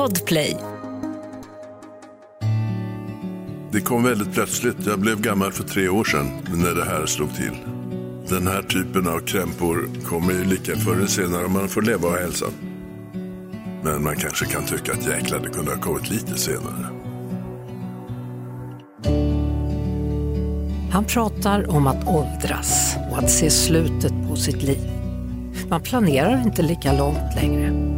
Podplay. Det kom väldigt plötsligt. Jag blev gammal för tre år sedan när det här slog till. Den här typen av krämpor kommer ju lika förr eller senare om man får leva och hälsa. Men man kanske kan tycka att jäklar, det kunde ha kommit lite senare. Han pratar om att åldras och att se slutet på sitt liv. Man planerar inte lika långt längre.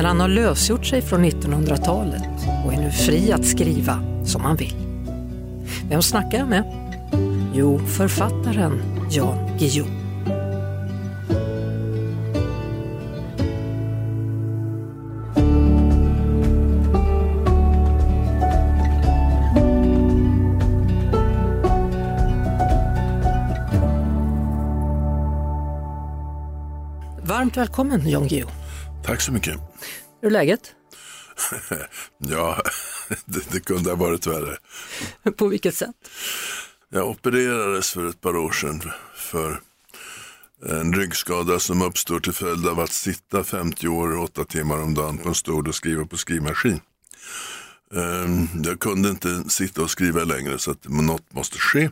Men han har lösgjort sig från 1900-talet och är nu fri att skriva som han vill. Vem snackar jag med? Jo, författaren Jan Guillou. Varmt välkommen Jan Guillou. Tack så mycket. Hur är läget? Ja, det, det kunde ha varit värre. På vilket sätt? Jag opererades för ett par år sedan för en ryggskada som uppstår till följd av att sitta 50 år och 8 timmar om dagen på en stol och skriva på skrivmaskin. Ehm, Jag kunde inte sitta och skriva längre så att något måste ske.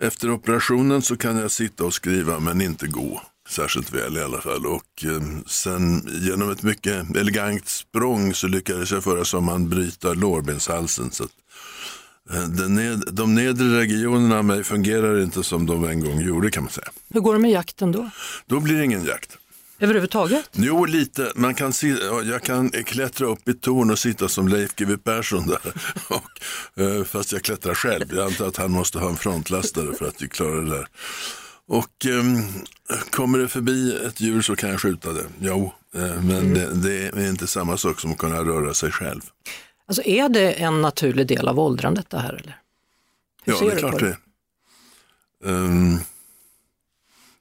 Efter operationen så kan jag sitta och skriva men inte gå särskilt väl i alla fall. Och ehm, sen genom ett mycket elegant språng så lyckades jag förra sommaren bryta lårbenshalsen. Så att, eh, ned, de nedre regionerna av mig fungerar inte som de en gång gjorde kan man säga. Hur går det med jakten då? Då blir det ingen jakt. Överhuvudtaget? Jo, lite. Man kan ja, jag kan klättra upp i torn och sitta som Leif GW Persson där. Och, eh, fast jag klättrar själv. Jag antar att han måste ha en frontlastare för att vi klarar det där. Och ehm, kommer det förbi ett djur så kan jag skjuta det. Jo, eh, men det, det är inte samma sak som att kunna röra sig själv. Alltså är det en naturlig del av åldrandet det här eller? Hur ja, det är klart det. Ehm,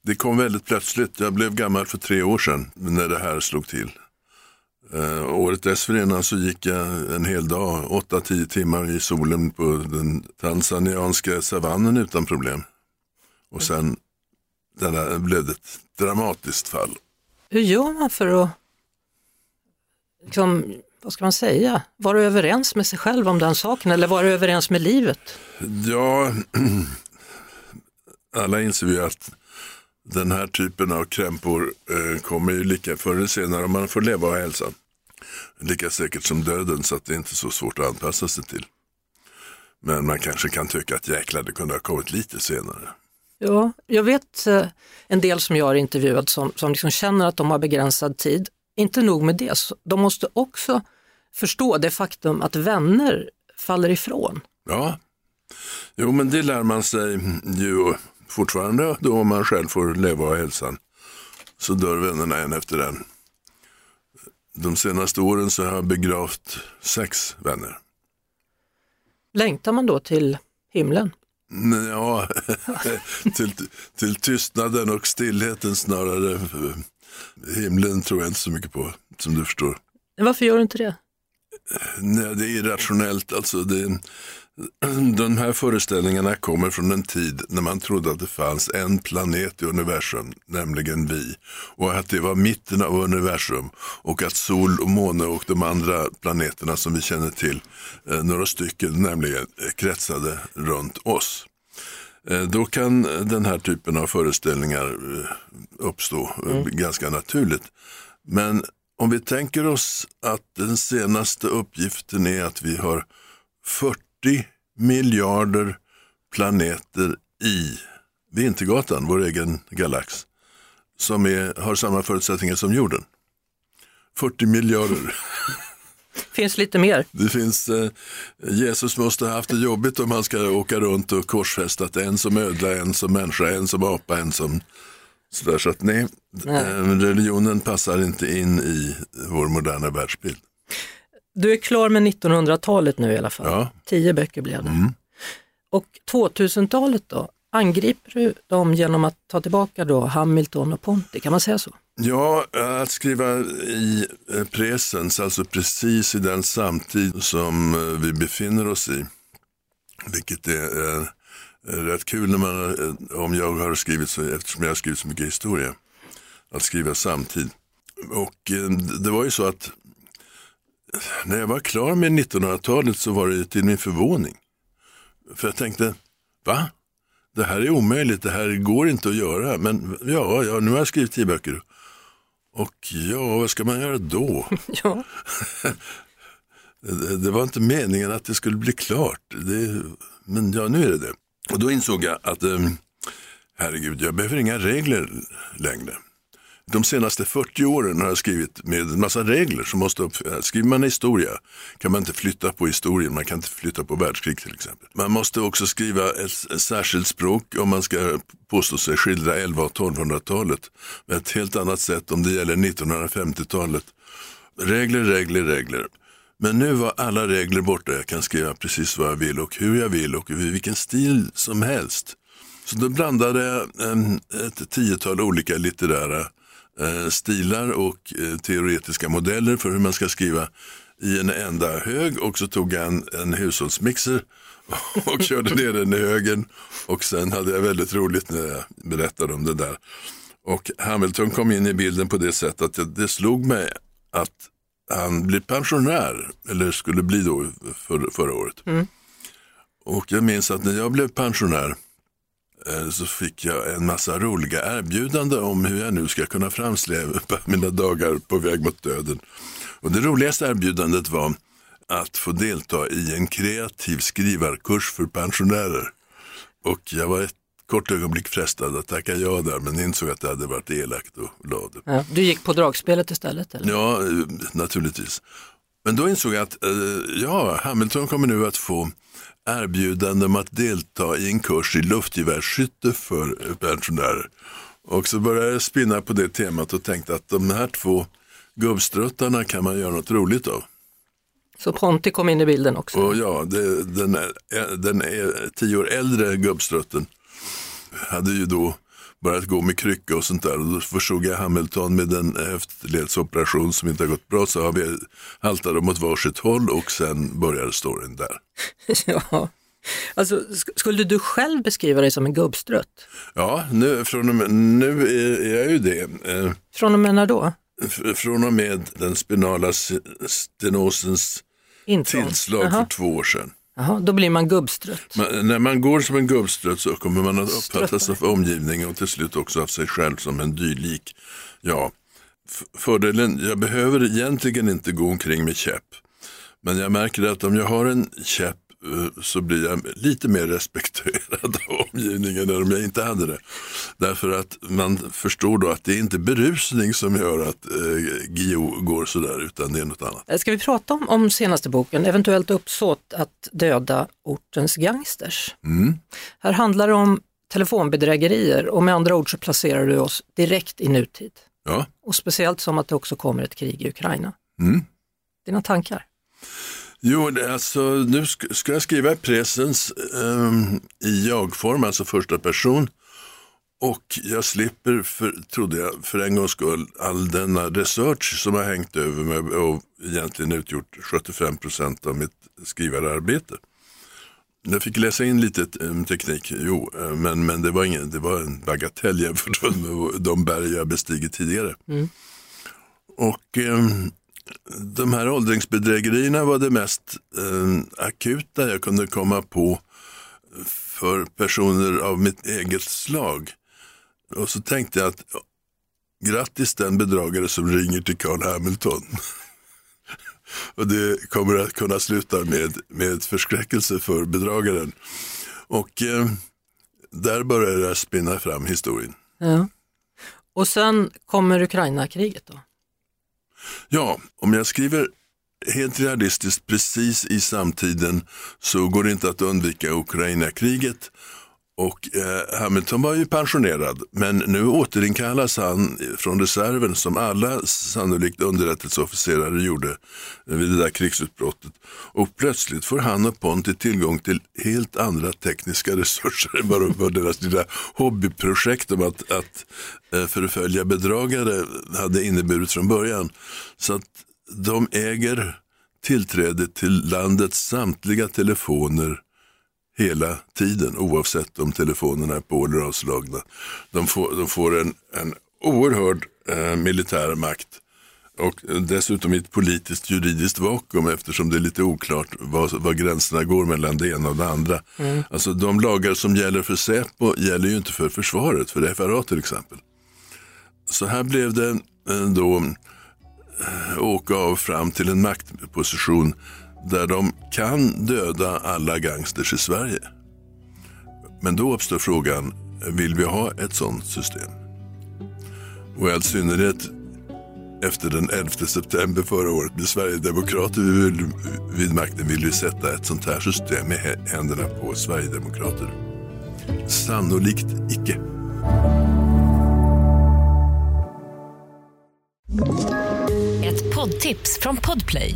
det kom väldigt plötsligt. Jag blev gammal för tre år sedan när det här slog till. Uh, året dessförinnan så gick jag en hel dag, 8-10 timmar i solen på den tanzanianska savannen utan problem. Och sen där blev det ett dramatiskt fall. Hur gör man för att, liksom, vad ska man säga, vara överens med sig själv om den saken eller vara överens med livet? Ja, alla inser ju att den här typen av krämpor eh, kommer ju lika förr eller senare om man får leva och hälsa. Lika säkert som döden så att det är inte så svårt att anpassa sig till. Men man kanske kan tycka att jäklar det kunde ha kommit lite senare. Ja, jag vet eh, en del som jag har intervjuat som, som liksom känner att de har begränsad tid. Inte nog med det, de måste också förstå det faktum att vänner faller ifrån. Ja, jo men det lär man sig ju fortfarande då om man själv får leva och hälsan. Så dör vännerna en efter en. De senaste åren så har jag begravt sex vänner. Längtar man då till himlen? Ja, till, till tystnaden och stillheten snarare. Himlen tror jag inte så mycket på, som du förstår. Varför gör du inte det? Nej, det är irrationellt. Alltså det, de här föreställningarna kommer från en tid när man trodde att det fanns en planet i universum, nämligen vi. Och att det var mitten av universum och att sol och måne och de andra planeterna som vi känner till, eh, några stycken nämligen, eh, kretsade runt oss. Eh, Då kan den här typen av föreställningar uppstå eh, ganska naturligt. Men om vi tänker oss att den senaste uppgiften är att vi har 40 miljarder planeter i Vintergatan, vår egen galax, som är, har samma förutsättningar som jorden. 40 miljarder. Finns lite mer? Det finns, eh, Jesus måste ha haft det jobbigt om han ska åka runt och korsfästat en som ödla, en som människa, en som apa, en som sådär. Så att nej, Nej. eh, religionen passar inte in i vår moderna världsbild. Du är klar med 1900-talet nu i alla fall. Ja. Tio böcker blev det. Och 2000-talet då? Angriper du dem genom att ta tillbaka då Hamilton och Ponti, kan man säga så? Ja, att skriva i eh, presens, alltså precis i den samtid som eh, vi befinner oss i. Vilket är eh, rätt kul när man, om jag har skrivit så, eftersom jag har skrivit så mycket historia. Att skriva samtid. Och det var ju så att när jag var klar med 1900-talet så var det till min förvåning. För jag tänkte, va? Det här är omöjligt, det här går inte att göra. Men ja, ja nu har jag skrivit tio böcker. Och ja, vad ska man göra då? Ja. det, det var inte meningen att det skulle bli klart. Det, men ja, nu är det det. Och då insåg jag att eh, herregud, jag behöver inga regler längre. De senaste 40 åren har jag skrivit med en massa regler som måste uppfyllas. Eh, skriver man historia kan man inte flytta på historien, man kan inte flytta på världskrig till exempel. Man måste också skriva ett, ett särskilt språk om man ska påstå sig skildra 11 och 1200-talet. Med ett helt annat sätt om det gäller 1950-talet. Regler, regler, regler. Men nu var alla regler borta, jag kan skriva precis vad jag vill och hur jag vill och i vilken stil som helst. Så då blandade jag eh, ett tiotal olika litterära Eh, stilar och eh, teoretiska modeller för hur man ska skriva i en enda hög och så tog jag en, en hushållsmixer och körde ner den i högen och sen hade jag väldigt roligt när jag berättade om det där. Och Hamilton kom in i bilden på det sättet att det, det slog mig att han blir pensionär, eller skulle bli då för, förra året. Mm. Och jag minns att när jag blev pensionär Eh, så fick jag en massa roliga erbjudanden om hur jag nu ska kunna framsläpa mina dagar på väg mot döden. Och det roligaste erbjudandet var att få delta i en kreativ skrivarkurs för pensionärer. Och jag var ett kort ögonblick frestad att tacka ja där men insåg att det hade varit elakt och lade. Ja, du gick på dragspelet istället? Eller? Ja, eh, naturligtvis. Men då insåg jag att eh, ja, Hamilton kommer nu att få erbjudande om att delta i en kurs i luftgevärsskytte för pensionärer. Och så började jag spinna på det temat och tänkte att de här två gubbstruttarna kan man göra något roligt av. Så Ponti kom in i bilden också? Och ja, det, den, är, den är tio år äldre gubbstrutten hade ju då börjat gå med krycka och sånt där. Och då förstod jag Hamilton med en höftledsoperation som inte har gått bra så har vi haltat dem åt varsitt håll och sen började storyn där. ja. Alltså, skulle du själv beskriva dig som en gubbstrutt? Ja, nu, från och med, nu är jag ju det. Eh, från och med när då? Från och med den spinala stenosens Intrång. tillslag Aha. för två år sedan. Jaha, då blir man gubbstrutt. Man, när man går som en gubbstrutt så kommer man att uppfattas av omgivningen och till slut också av sig själv som en dylik. Ja, fördelen, jag behöver egentligen inte gå omkring med käpp. Men jag märker att om jag har en käpp Eh, så blir jag lite mer respekterad av omgivningen än om jag inte hade det. Därför att man förstår då att det är inte berusning som gör att eh, Gio går sådär utan det är något annat. Eh, ska vi prata om, om senaste boken, eventuellt uppsåt att döda ortens gangsters? Mm. Här handlar det om telefonbedrägerier och med andra ord så placerar du oss direkt i nutid. Ja. Och speciellt som att det också kommer ett krig i Ukraina. Mm. Dina tankar? Jo, alltså, nu ska, jag skriva presens um, i jag-form, alltså första person. Och jag slipper, för, trodde jag, för en gångs skull all denna research som har hängt över mig och egentligen utgjort 75 procent av mitt skrivararbete. Jag fick läsa in lite um, teknik, jo, uh, men, men det, var ingen, det var en bagatell jämfört med de berg jag bestigit tidigare. Mm. Och um, de här åldringsbedrägerierna var det mest eh, akuta jag kunde komma på för personer av mitt eget slag. Och så tänkte jag att grattis den bedragare som ringer till Carl Hamilton. och det kommer att kunna sluta med, med förskräckelse för bedragaren. Och eh, där började jag spinna fram historien. Ja. Och sen kommer Ukraina-kriget då? Ja, om jag skriver helt realistiskt precis i samtiden så går det inte att undvika Ukraina-kriget. Och eh, Hamilton var ju pensionerad, men nu återinkallas han från reserven som alla sannolikt underrättelseofficerare gjorde vid det där krigsutbrottet. Och plötsligt får han och Ponti tillgång till helt andra tekniska resurser än vad deras lilla hobbyprojekt om att, att eh, förfölja bedragare hade inneburit från början. Så att de äger tillträde till landets samtliga telefoner hela tiden oavsett om telefonerna är på eller avslagna. De får, de får en, en oerhörd eh, militär makt Och dessutom i ett politiskt juridiskt vakuum eftersom det är lite oklart var, var gränserna går mellan det ena och det andra. Mm. Alltså de lagar som gäller för Säpo gäller ju inte för försvaret, för FRA till exempel. Så här blev det eh, då eh, åka av fram till en maktposition där de kan döda alla gangsters i Sverige. Men då uppstår frågan, vill vi ha ett sådant system? Och i all synnerhet efter den 11 september förra året blev Sverigedemokrater vill, vid makten vill vi sätta ett sånt här system i händerna på Sverigedemokrater. Sannolikt icke. Ett poddtips från Podplay.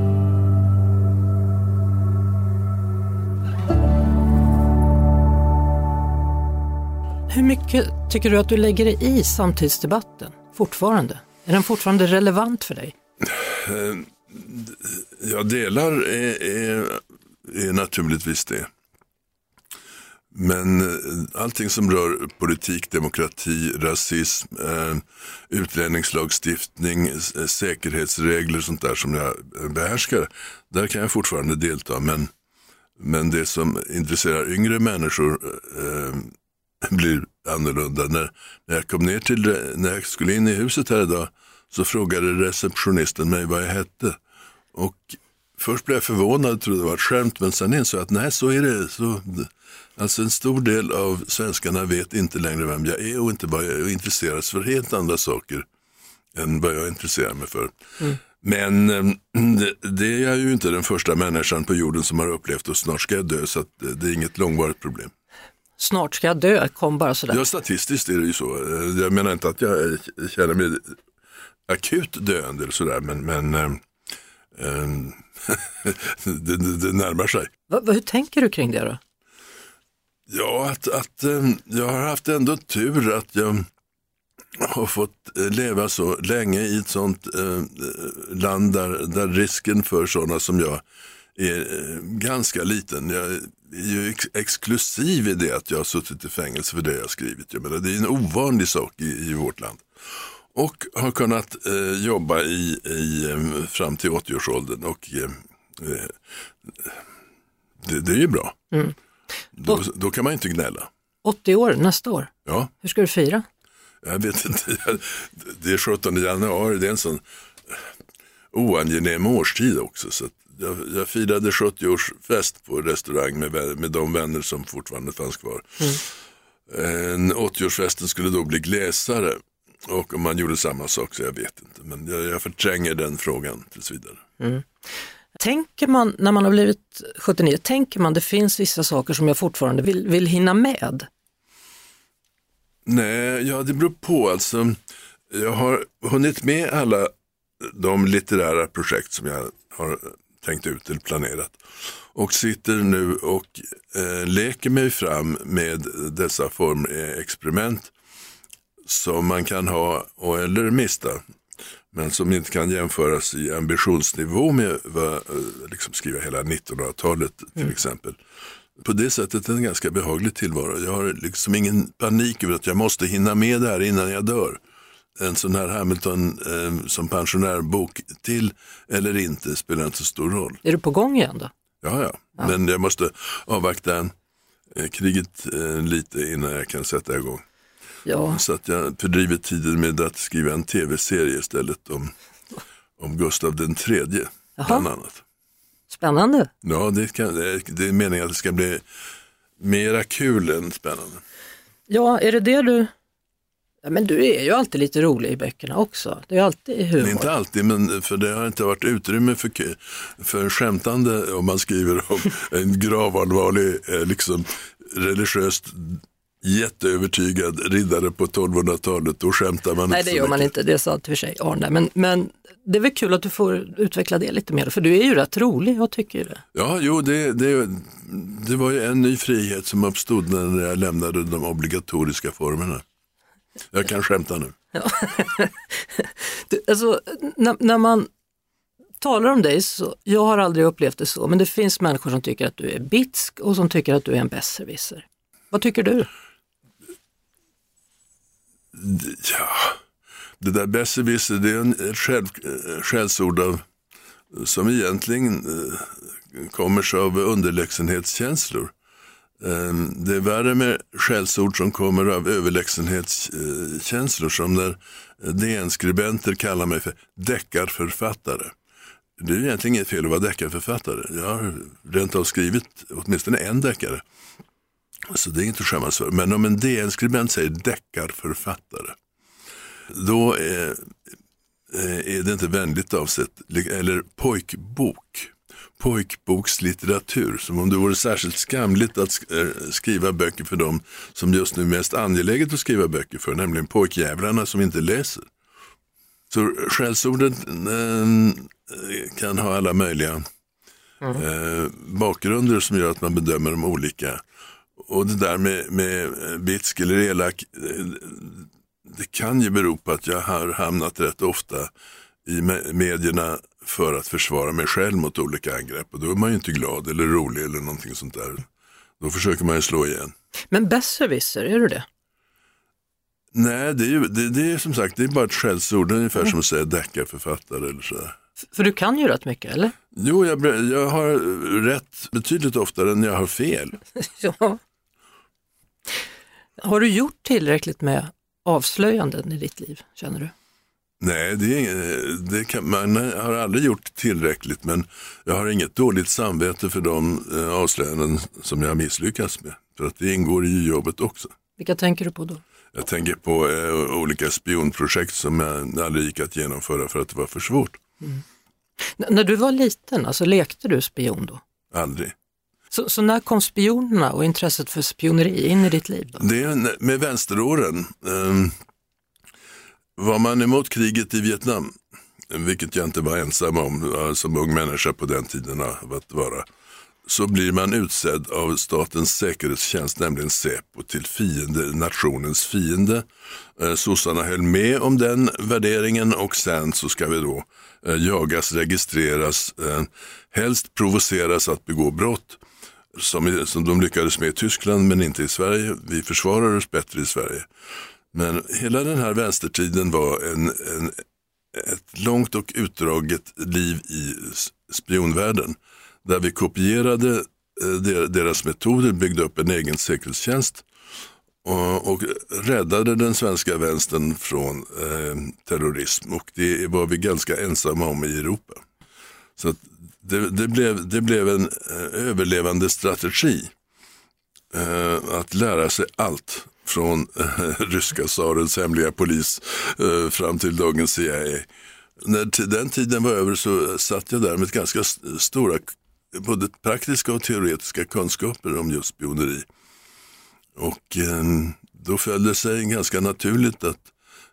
Hur mycket tycker du att du lägger dig i samtidsdebatten fortfarande? Är den fortfarande relevant för dig? Eh, ja, jag delar är, är, är naturligtvis det. Men eh, allting som rör politik, demokrati, rasism, eh, utlänningslagstiftning, eh, säkerhetsregler och sånt där som jag behärskar, där kan jag fortfarande delta. Men, men det som intresserar yngre människor eh, blir annorlunda. När, när jag kom ner till, när jag skulle in i huset här idag så frågade receptionisten mig vad jag hette. Och först blev jag förvånad och trodde det var ett skämt men sen insåg jag att nej så är det. Så, alltså en stor del av svenskarna vet inte längre vem jag är och inte bara jag intresserar sig för helt andra saker än vad jag intresserar mig för. Mm. Men ehm, det, det, är jag ju inte den första människan på jorden som har upplevt och snart ska jag dö så det är inget långvarigt problem snart ska jag dö kom bara sådär. Ja, statistiskt är det ju så. Jag menar inte att jag känner mig akut döende eller sådär, men, men äh, det, det, det, närmar sig. Va, hur tänker du kring det då? Ja, att, att ähm, jag har haft ändå tur att jag har fått eh, leva så länge i ett sånt land där, där risken för sådana som jag är ganska liten. Jag är ju ex exklusiv i det att jag har suttit i fängelse för det jag har skrivit. Jag menar, det är en ovanlig sak i, i vårt land. Och har kunnat eh, jobba i, i, eh, fram till 80-årsåldern och eh, eh, det, det, är ju bra. Mm. Då, då, kan man inte gnälla. 80 år nästa år? Ja. Hur ska du fira? Jag vet inte, det är 17 januari, det är en sån oangenäm årstid också. Så jag, jag firade 70-årsfest på restaurang med, med de vänner som fortfarande fanns kvar. Mm. 80-årsfesten skulle då bli glesare och om man gjorde samma sak så jag vet inte. Men jag, jag förtränger den frågan tills vidare. Mm. Tänker man, när man har blivit 79, tänker man det finns vissa saker som jag fortfarande vill, vill hinna med? Nej, ja det beror på. Alltså, jag har hunnit med alla de litterära projekt som jag har tänkt ut eller planerat. Och sitter nu och eh, leker mig fram med dessa formexperiment som man kan ha och eller mista. Men som inte kan jämföras i ambitionsnivå med vad, eh, liksom skriva hela 1900-talet till mm. exempel. På det sättet är det en ganska behaglig tillvaro. Jag har liksom ingen panik över att jag måste hinna med det här innan jag dör en sån här Hamilton eh, som pensionärbok till eller inte spelar inte så stor roll. Är du på gång igen då? Ja, ja. ja. men jag måste avvakta eh, kriget eh, lite innan jag kan sätta igång. Ja. Så att jag fördriver tiden med att skriva en tv-serie istället om, om Gustav den tredje, bland annat. Spännande. Ja, det, kan, det är meningen att det ska bli mera kul än spännande. Ja, är det det du Ja, men du är ju alltid lite rolig i böckerna också. Det är alltid humor. Inte alltid, men för det har inte varit utrymme för, för skämtande om man skriver om en gravallvarlig, eh, liksom, religiöst jätteövertygad riddare på 1200-talet, då skämtar man Nej, inte det så gör man mycket. inte. Det sa till för sig Arne. Men, men det är väl kul att du får utveckla det lite mer, för du är ju rätt rolig, jag tycker det. Ja, jo, det, det, det var ju en ny frihet som uppstod när jag lämnade de obligatoriska formerna. Jag kan skämta nu. Du, alltså, när, när man talar om dig, så, jag har aldrig upplevt det så, men det finns människor som tycker att du är bitsk och som tycker att du är en besserwisser. Vad tycker du? Ja, det där besserwisser, det är en, ett själv, eh, skällsord av, som egentligen eh, kommer sig av underlägsenhetskänslor. Ehm, det är värre med skällsord som kommer av överlägsenhetskänslor som när eh, DN-skribenter kallar mig för deckarförfattare. Det är egentligen inget fel att vara deckarförfattare. Jag har rent av skrivit åtminstone en deckare. Så det är inte att skämmas för. Men om en DN-skribent säger deckarförfattare, då är, eh, är det inte vänligt avsett. Eller pojkbok, pojkbokslitteratur, som om det vore särskilt skamligt att eh, skriva böcker för dem som just nu är mest angeläget att skriva böcker för, nämligen pojkjävlarna som inte läser. Så skällsordet eh, kan ha alla möjliga eh, bakgrunder som gör att man bedömer dem olika. Och det där med, med bitsk eller elak, det kan ju bero på att jag har hamnat rätt ofta i me- medierna för att försvara mig själv mot olika angrepp. Och då är man ju inte glad eller rolig eller någonting sånt där. Då försöker man ju slå igen. Men besserwisser, är du det? Nej, det är, ju, det, det är som sagt det är bara ett skällsord, ungefär som att säga deckarförfattare eller sådär. För du kan ju rätt mycket, eller? Jo, jag, jag har rätt betydligt oftare än jag har fel. Ja. Har du gjort tillräckligt med avslöjanden i ditt liv, känner du? Nej, det det kan, man har aldrig gjort tillräckligt men jag har inget dåligt samvete för de eh, avslöjanden som jag har misslyckats med. För att det ingår i jobbet också. Vilka tänker du på då? Jag tänker på eh, olika spionprojekt som jag aldrig gick att genomföra för att det var för svårt. N- när du var liten, alltså lekte du spion då? Aldrig. Så, så när kom spionerna och intresset för spioneri in i ditt liv? Då? Det är med vänsteråren. Var man emot kriget i Vietnam, vilket jag inte var ensam om eh, som ung människa på den tiden av att vara, så blir man utsedd av statens säkerhetstjänst, nämligen Säpo, till fiende, nationens fiende. Eh, sossarna höll med om den värderingen och sen så ska vi då jagas, registreras, helst provoceras att begå brott som, som de lyckades med i Tyskland men inte i Sverige. Vi försvarar oss bättre i Sverige. Men hela den här vänstertiden var en, en, ett långt och utdraget liv i spionvärlden. Där vi kopierade eh, deras metoder, byggde upp en egen säkerhetstjänst och, och räddade den svenska vänstern från eh, terrorism. Och det var vi ganska ensamma om i Europa. Så att det, det, blev, det blev en eh, överlevande strategi. Eh, att lära sig allt från eh, ryska tsarens hemliga polis eh, fram till dagens CIA. När den tiden var över så satt jag där med ganska stora både praktiska och teoretiska kunskaper om just spioneri. Och eh, då föll det sig ganska naturligt att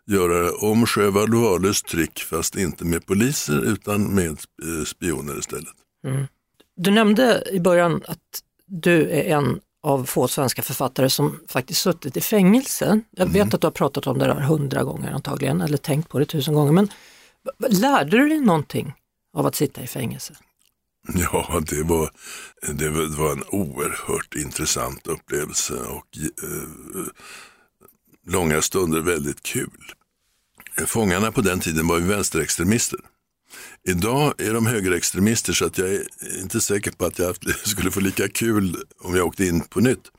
göra om Sjöwall och Wahlöös trick fast inte med poliser utan med eh, spioner istället. Mm. Du nämnde i början att du är en av få svenska författare som faktiskt suttit i fängelse. Jag vet att du har pratat om det där hundra gånger antagligen, eller tänkt på det tusen gånger, men lärde du dig någonting av att sitta i fängelse? Ja, det var, det var, det var en oerhört intressant upplevelse och eh, långa stunder väldigt kul. Fångarna på den tiden var ju vänsterextremister. Idag är de högerextremister så att jag är inte säker på att jag skulle få lika kul om jag åkte in på nytt.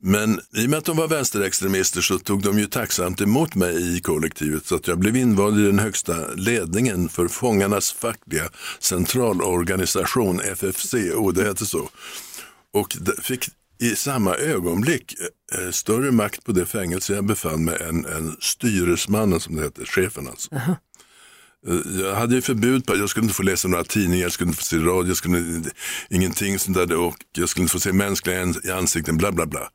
Men i och med att de var vänsterextremister så tog de ju tacksamt emot mig i kollektivet så att jag blev invald i den högsta ledningen för fångarnas fackliga centralorganisation, FFCO, oh, det hette så. Och fick i samma ögonblick eh, större makt på det fängelse jag befann mig än, än styresmannen som det hette, chefen alltså. Eh, jag hade ju förbud på jag skulle inte få läsa några tidningar, jag skulle inte få se radio, jag skulle inte, ingenting sånt där och jag skulle inte få se mänskliga i ansikten, bla bla bla.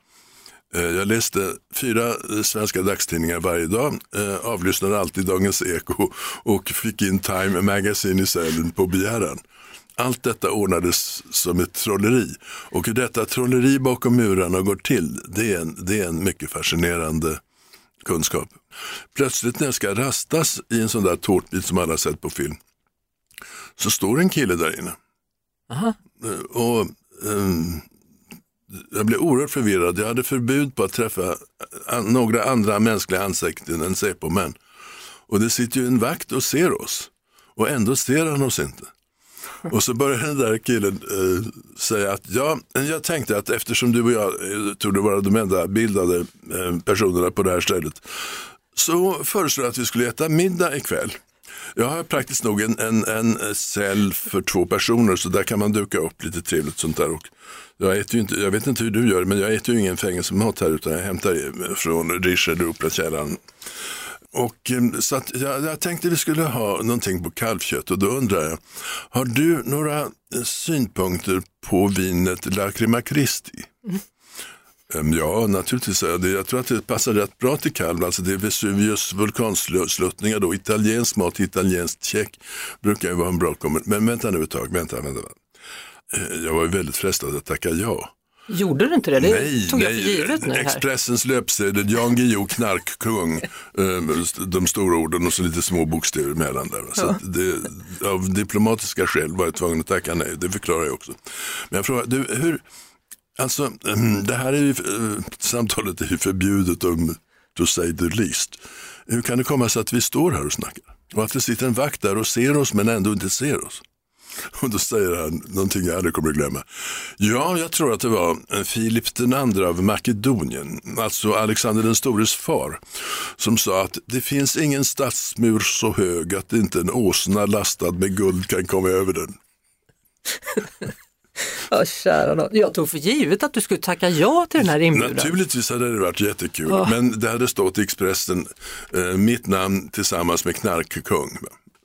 Eh, jag läste fyra eh, svenska dagstidningar varje dag, eh, avlyssnade alltid Dagens Eko och fick in Time Magazine i cellen på begäran. Allt detta ordnades som ett trolleri och hur detta trolleri bakom murarna går till, det är en, det är en mycket fascinerande kunskap. Plötsligt när jag ska rastas i en sån där tårtbit som alla sett på film, så står en kille där inne. Aha. Eh, Och, ehm, jag blev oerhört förvirrad. Jag hade förbud på att träffa an- några andra mänskliga ansikten än Säpo-män. Och det sitter ju en vakt och ser oss. Och ändå ser han oss inte. Och så började den där killen eh, säga att ja, jag tänkte att eftersom du och jag eh, det vara de enda bildade eh, personerna på det här stället så föreslår jag att vi skulle äta middag ikväll. Jag har praktiskt nog en, en, en cell för två personer så där kan man duka upp lite trevligt sånt där. Och jag, äter ju inte, jag vet inte hur du gör men jag äter ju ingen fängelsemat här utan jag hämtar från Riche eller Operakällaren. Och, eh, så att jag, jag tänkte vi skulle ha någonting på kalvkött och då undrar jag, har du några eh, synpunkter på vinet Lacrima Christi? Ehm, Ja, naturligtvis. Jag, tror att det passar rätt bra till kalv. Alltså det är Vesuvius vulkansluttningar då. Italiensk mat, italienskt käk brukar ju vara en bra kombination. Men vänta nu ett tag, vänta, vänta. vänta. Eh, Jag var ju väldigt frestad att tacka ja. Gjorde du inte det? Det nej, tog jag nej. för givet nu här. Expressens löpsedel, Jan Guillou, knarkkung, eh, de stora orden och så lite små bokstäver emellan där. Så det, av diplomatiska skäl var jag tvungen att tacka nej, det förklarar jag också. Men jag frågar, du, hur, alltså mm, det här är ju, eh, samtalet är ju förbjudet om, to say the least. Hur kan det komma sig att vi står här och snackar? Och att det sitter en vakt där och ser oss men ändå inte ser oss? Och då säger han någonting jag aldrig kommer att glömma. Ja, jag tror att det var eh, Filip den andra av Makedonien, alltså Alexander den stores far, som sa att det finns ingen stadsmur så hög att inte en åsna lastad med guld kan komma över den. Ja, kära nån. Jag tog för givet att du skulle tacka ja till den här inbjudan. Naturligtvis hade det varit jättekul, men det hade stått i Expressen, eh, mitt namn tillsammans med knarkkung.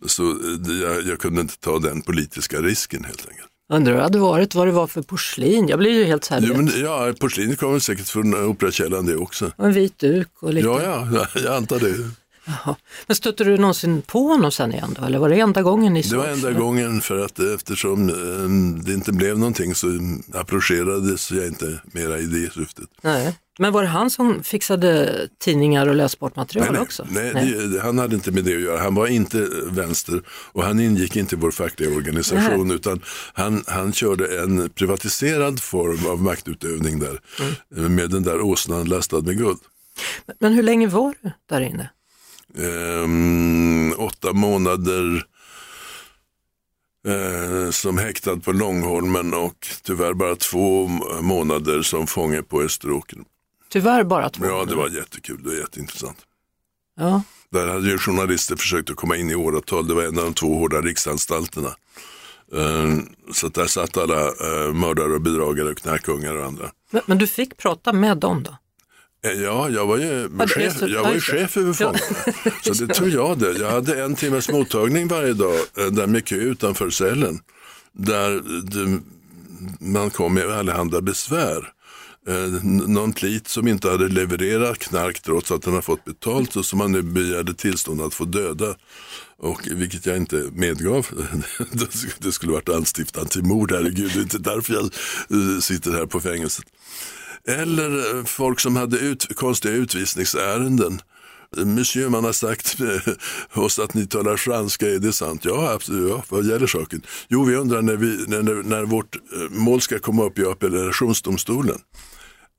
Så eh, jag, jag kunde inte ta den politiska risken helt enkelt. Undrar hur det hade varit, vad det var för porslin. Jag blir ju helt så här, Jo, men, ja, porslinet kommer säkert från Operakällaren det också. och en vit duk och lite. Ja, ja, jag antar det. Jaha. Men stötte du någonsin på honom sen igen då? Eller var det enda gången ni Det var enda gången för att eftersom eh, det inte blev någonting så approcherades jag inte mera i det syftet. Nej. Men var det han som fixade tidningar och läsbart material nej, också? nej, Det, han hade inte med det att göra. Han var inte vänster och han ingick inte i vår fackliga organisation utan han, han körde en privatiserad form av maktutövning där Mm. eh, med den där åsnan lastad med guld. Men- Men hur länge var du där inne? Ehm, åtta månader eh, som häktad på Långholmen och tyvärr bara två månader som fånge på Österåker. Tyvärr bara två. Ja, det var jättekul, det var jätteintressant. Ja. Där hade ju journalister försökt att komma in i åratal, det var en av de två hårda riksanstalterna. Ehm, Så där satt alla eh, mördare och bedragare och knarkungar och andra. Men, men du fick prata med dem då? Ja, jag var ju, chef, så- jag var ju chef över fångarna. Så det tog jag det. Jag hade en timmes mottagning varje dag, eh, där mycket utanför cellen. Där det, man kom med allehanda besvär. Eh, någon plit som inte hade levererat knark trots att den har fått betalt och som han nu begärde tillstånd att få döda. Och, vilket jag inte medgav. det skulle varit anstiftan till mord, herregud. Det är inte därför jag eh, sitter här på fängelset. Eller eh, folk som hade ut, konstiga utvisningsärenden. Eh, monsieur, man har sagt oss att ni talar franska, är det sant? Ja, absolut. Ja, vad gäller saken? Jo, vi undrar när, vi, när, när, vårt mål ska komma upp i appellationsdomstolen.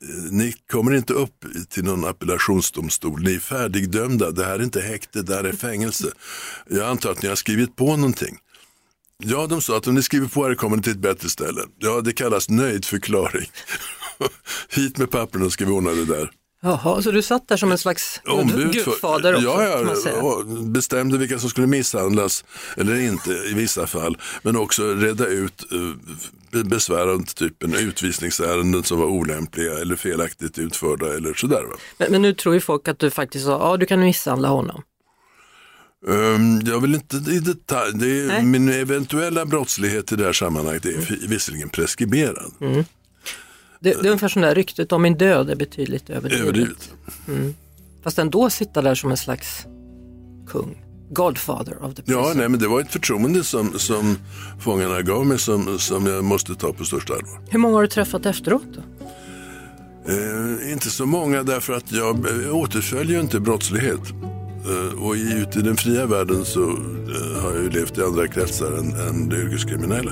Eh, ni kommer inte upp till någon appellationsdomstol, ni är färdigdömda, det här är inte häkte, det här är fängelse. Jag antar att ni har skrivit på någonting. Ja, de sa att om ni skriver på här kommer ni till ett bättre ställe. Ja, det kallas nöjdförklaring. Hit med papperna ska vi ordna det där. Jaha, så du satt där som en slags Ombud gudfader också? ja, ja, bestämde vilka som skulle misshandlas eller inte i vissa fall. Men också reda ut eh, besvär av typen utvisningsärenden som var olämpliga eller felaktigt utförda eller sådär. Men, men nu tror ju folk att du faktiskt sa, ja du kan misshandla honom. Ehm, jag vill inte i detalj, det är, min eventuella brottslighet i det här sammanhanget är mm. visserligen preskriberad. Det, det är ungefär som det här ryktet om min död är betydligt överdrivet. Överdrivet. Fast ändå sitta där som en slags kung. Godfather of the prison. Ja, nej, men det var ett förtroende som, som fångarna gav mig som, som jag måste ta på största allvar. Hur många har du träffat efteråt då? Eh, inte så många därför att jag eh, återföljer ju inte brottslighet. Eh, och i, ute i den fria världen så eh, har jag ju levt i andra kretsar än, än det yrkeskriminella.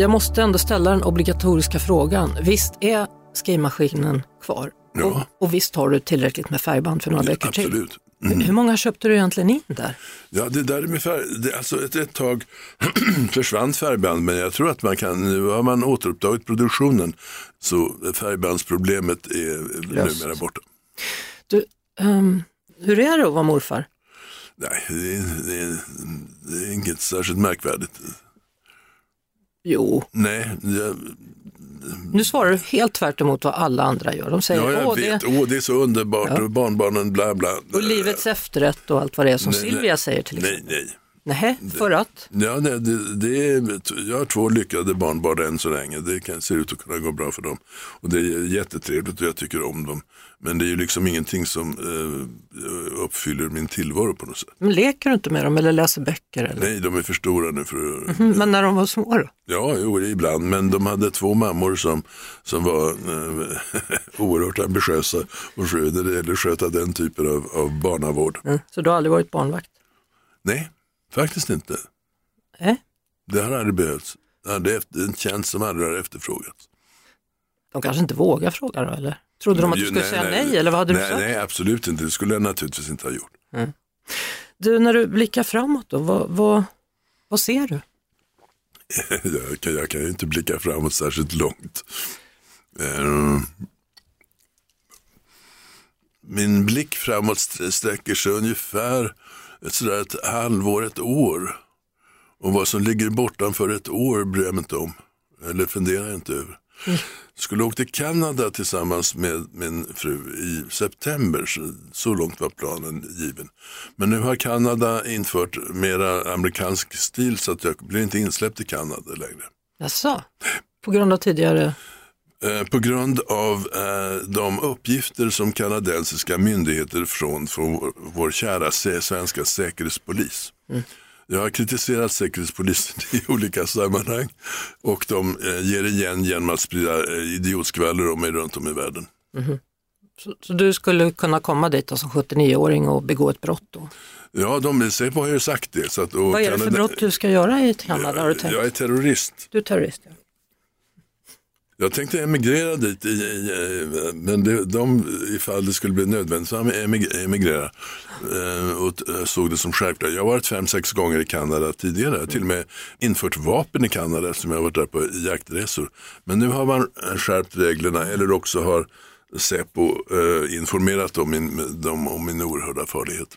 Jag måste ändå ställa den obligatoriska frågan. Visst är skrivmaskinen kvar? Ja. Och, och visst har du tillräckligt med färgband för några veckor till? Absolut. Hur- många köpte du egentligen in där? Ja, det där med färg, det, alltså ett, ett tag försvann färgband, men jag tror att man kan, nu har man återupptagit produktionen, så färgbandsproblemet är Löst. numera borta. Du, ehm, hur är det att vara morfar? Nej, det är, det, är, det är inget särskilt märkvärdigt. Jo, Nej, jag, nu svarar du helt tvärt emot vad alla andra gör. De säger ja, jag åh, vet, det åh det är så underbart och barnbarnen bla bla. och livets efterrätt och allt vad det är som Nej, Silvia nej. säger till exempel. nej. Nej, för att? Ja, det, det, det är, jag har två lyckade barnbarn än så länge. Det kan, ser ut att kunna gå bra för dem. Och det är jättetrevligt och jag tycker om dem. Men det är ju liksom ingenting som eh, uppfyller min tillvaro på något sätt. Men leker du inte med dem eller läser böcker? Eller? Nej, de är för stora nu för. Mm, Men när de var små då? Ja, jo, ibland. Men de hade två mammor som, som var eh, oerhört ambitiösa och sköt, sköta den typen av, av barnavård. Mm. Så du har aldrig varit barnvakt? Nej, faktiskt inte. Nej. Det har aldrig behövts. Det hade efter, en tjänst som aldrig har efterfrågats. De kanske inte vågar fråga då eller? Trodde de att du skulle säga nej, eller vad hade nej, du sagt? Nej, absolut inte. Det skulle jag naturligtvis inte ha gjort. Du, när du blickar framåt då, vad, vad, vad ser du? Jag kan, jag kan ju inte blicka framåt särskilt långt. Eh, Min blick framåt st- sträcker sig ungefär ett, sådär ett halvår, ett år. Och vad som ligger bortanför ett år bryr jag mig inte om. Eller funderar jag inte över. Skulle åka till Kanada tillsammans med min fru i september. Så, så långt var planen given. Men nu har Kanada infört mera amerikansk stil så att jag blir inte insläppt i Kanada längre. Jaså? På grund av tidigare... Eh, På grund av eh, de uppgifter som kanadensiska myndigheter från, från vår, vår kära svenska säkerhetspolis. Jag har kritiserat säkerhetspolisen i olika sammanhang och de eh, ger igen genom att sprida idiotskvaller om mig runt om i världen. Så, så du skulle kunna komma dit då som 79-åring och begå ett brott då? Ja, de Säpo har ju sagt det. Så att, Vad är det för Kanada- brott du ska göra i Kanada har du tänkt? Jag är terrorist. Du är terrorist, ja. Jag tänkte emigrera dit, i, i, men det, de, ifall det skulle bli nödvändigt så emig- emigrera. Eh, och jag såg det som självklart. Jag har varit fem, sex gånger i Kanada tidigare. Jag har till och med infört vapen i Kanada eftersom jag har varit där på jaktresor. Men nu har man eh, skärpt reglerna eller också har Säpo eh, informerat dem, min, dem om min oerhörda farlighet.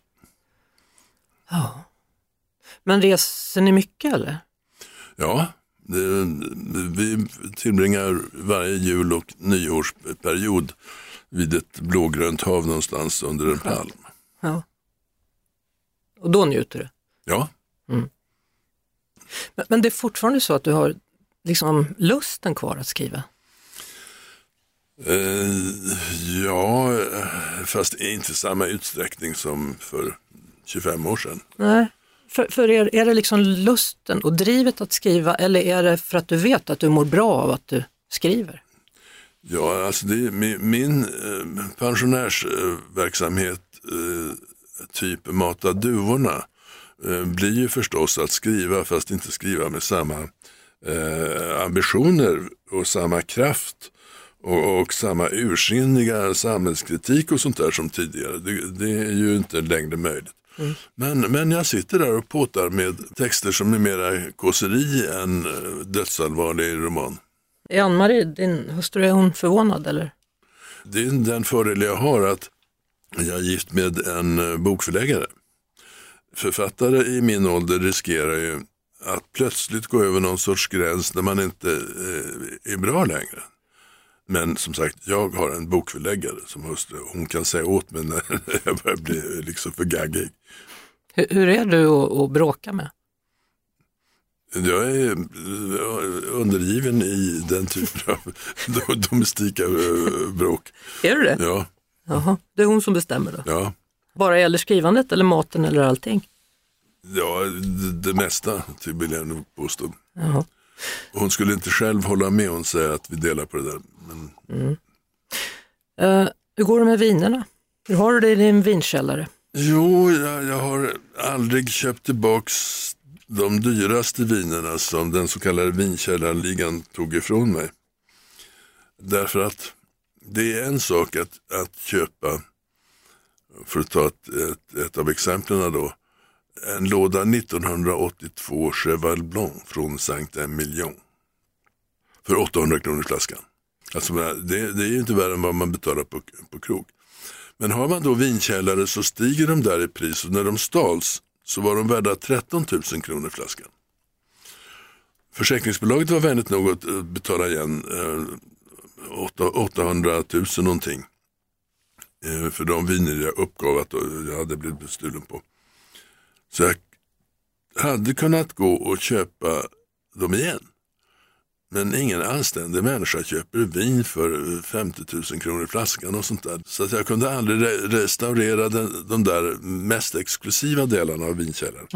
ja. Men reser ni mycket eller? Ja, vi tillbringar varje jul och nyårsperiod vid ett blågrönt hav någonstans under en palm. Ja. Och då njuter du? Ja, Men, men det är fortfarande så att du har liksom lusten kvar att skriva? eh, ja, eh, fast inte i samma utsträckning som för 25 år sedan. Nej. För, för er, är det liksom lusten och drivet att skriva eller är det för att du vet att du mår bra av att du skriver? Ja, alltså det min, min pensionärsverksamhet, eh, typ Mata duvorna, eh, blir ju förstås att skriva fast inte skriva med samma ambitioner och samma kraft och, och samma ursinniga samhällskritik och sånt där som tidigare. Det, det är ju inte längre möjligt. Men, men jag sitter där och påtar med texter som är mera kåseri än eh, dödsallvarlig roman. Är Ann-Marie, din hustru, är hon förvånad eller? Det är den fördel jag har att jag är gift med en eh, bokförläggare. Författare i min ålder riskerar ju att plötsligt gå över någon sorts gräns där man inte eh, är bra längre. Men som sagt, jag har en bokförläggare som hustru. Hon kan säga åt mig när jag börjar bli liksom för gaggig. Hur, hur är du att, bråka med? Jag är eh, undergiven i den typen av domestika eh, bråk. Är du det? Ja, Jaha, det är hon som bestämmer då? ja. Bara gäller skrivandet eller maten eller allting? ja det, det mesta vill jag nog påstå. Jaha. Hon skulle inte själv hålla med, hon säger att vi delar på det där. Men, Eh, hur går det med vinerna? Hur har du det i din vinkällare? jo, jag, jag har aldrig köpt tillbaks de dyraste vinerna som den så kallade vinkällarligan tog ifrån mig. Därför att det är en sak att, att köpa, för att ta ett, ett, ett av exemplen då, en låda 1982 Cheval Blanc från Saint-Emilion för 800 kronor flaskan. Alltså, eh, det, det är ju inte värre än vad man betalar på, på krog. Men har man då vinkällare så stiger de där i pris och när de stals så var de värda 13 000 kronor flaskan. Försäkringsbolaget var vänligt nog att eh, betala igen eh, 800 000 någonting eh, för de viner jag uppgav att eh, jag hade blivit bestulen på. Så jag hade kunnat gå och köpa dem igen. Men ingen anständig människa köper vin för 50 000 kronor flaskan och sånt där. Så att jag kunde aldrig re- restaurera den, de där mest exklusiva delarna av vinkällaren.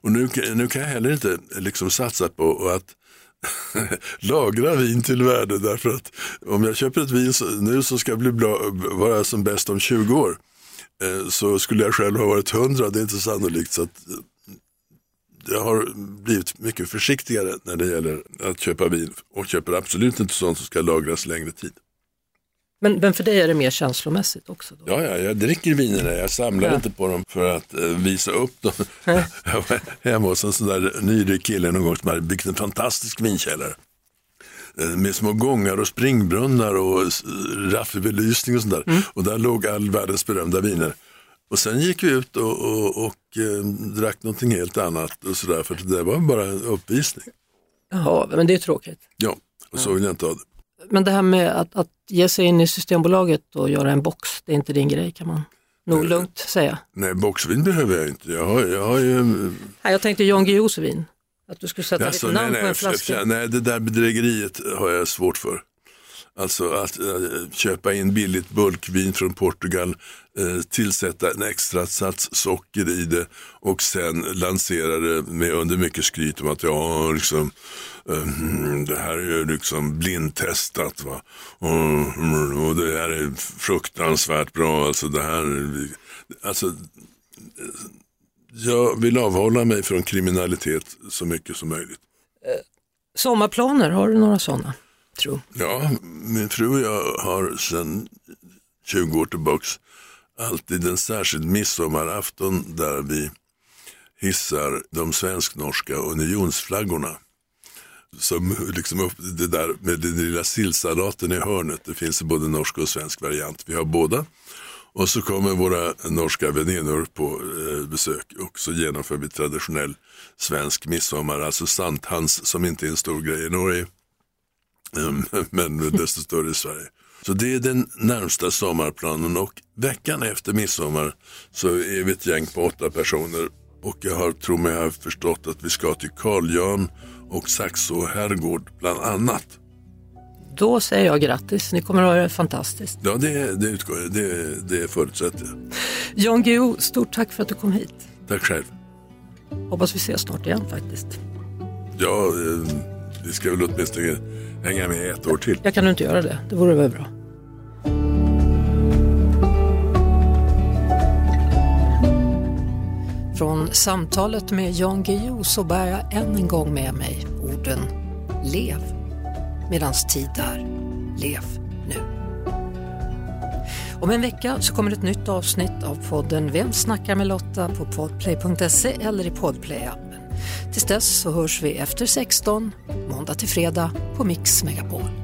Och nu, nu kan jag heller inte liksom satsa på att lagra vin till värde därför att om jag köper ett vin så, nu som ska bli bra, vara som bäst om 20 år så skulle jag själv ha varit 100, det är inte sannolikt. Så att, eh, jag har blivit mycket försiktigare när det gäller att köpa vin och köper absolut inte sånt som ska lagras längre tid. Men, men för dig är det mer känslomässigt också? Då? Ja, ja, jag dricker vinerna, jag samlar Ja. inte på dem för att eh, visa upp dem. jag var hemma hos en sån där nyrik kille någon gång som hade byggt en fantastisk vinkällare. Eh, Med små gångar och springbrunnar och raffig belysning och sånt där. Och där låg all världens berömda viner. Och sen gick vi ut och, och, och eh, drack någonting helt annat och sådär för det var bara en uppvisning. Jaha, men det är tråkigt. Ja, och så vill jag inte ha det. Men det här med att, att ge sig in i Systembolaget och göra en box, det är inte din grej kan man nog lugnt säga. Nej, boxvin behöver jag inte. Jag har, jag har ju Nej, jag tänkte Jan Guillous vin, att du skulle sätta Jaså, ditt namn nej, på en nej, flaska. f- nej, det där bedrägeriet har jag svårt för. Alltså att eh, köpa in billigt bulkvin från Portugal, eh, tillsätta en extra sats socker i det och sen lansera det med under mycket skryt om att ja, liksom, eh, det här är ju liksom blindtestat va. Och, och det här är fruktansvärt bra. Alltså det här, är- alltså jag vill avhålla mig från kriminalitet så mycket som möjligt. Sommarplaner, har du några sådana? Tro. Ja, min fru och jag har sedan 20 år tillbaks alltid en särskild midsommarafton där vi hissar de svensk-norska unionsflaggorna. Som liksom upp, det där med den lilla sillsalaten i hörnet, det finns både norsk och svensk variant. Vi har båda. Och så kommer våra norska väninnor på eh, besök och så genomför vi traditionell svensk midsommar, alltså santhans som inte är en stor grej i Norge. Ehm, men desto större i Sverige. Så det är den närmsta sommarplanen och veckan efter midsommar så är vi ett gäng på åtta personer och jag har, tror mig ha förstått att vi ska till Karl Jan och Saxå herrgård bland annat. Då säger jag grattis, ni kommer att ha det fantastiskt. Ja, det, det, utgår, jag- det, det förutsätter jag. Jan Guillou, stort tack för att du kom hit. Tack själv. Hoppas vi ses snart igen faktiskt. Ja, eh, vi ska väl åtminstone hänga med ett år till. Jag kan inte göra det? Det vore väl bra. Från samtalet med Jan Guillou så bär jag än en gång med mig orden Lev medans tid är. Lev nu. Om en vecka så kommer ett nytt avsnitt av podden Vem snackar med Lotta på podplay.se eller i podplay-appen. Tills dess så hörs vi efter 16, måndag till fredag på Mix Megapol.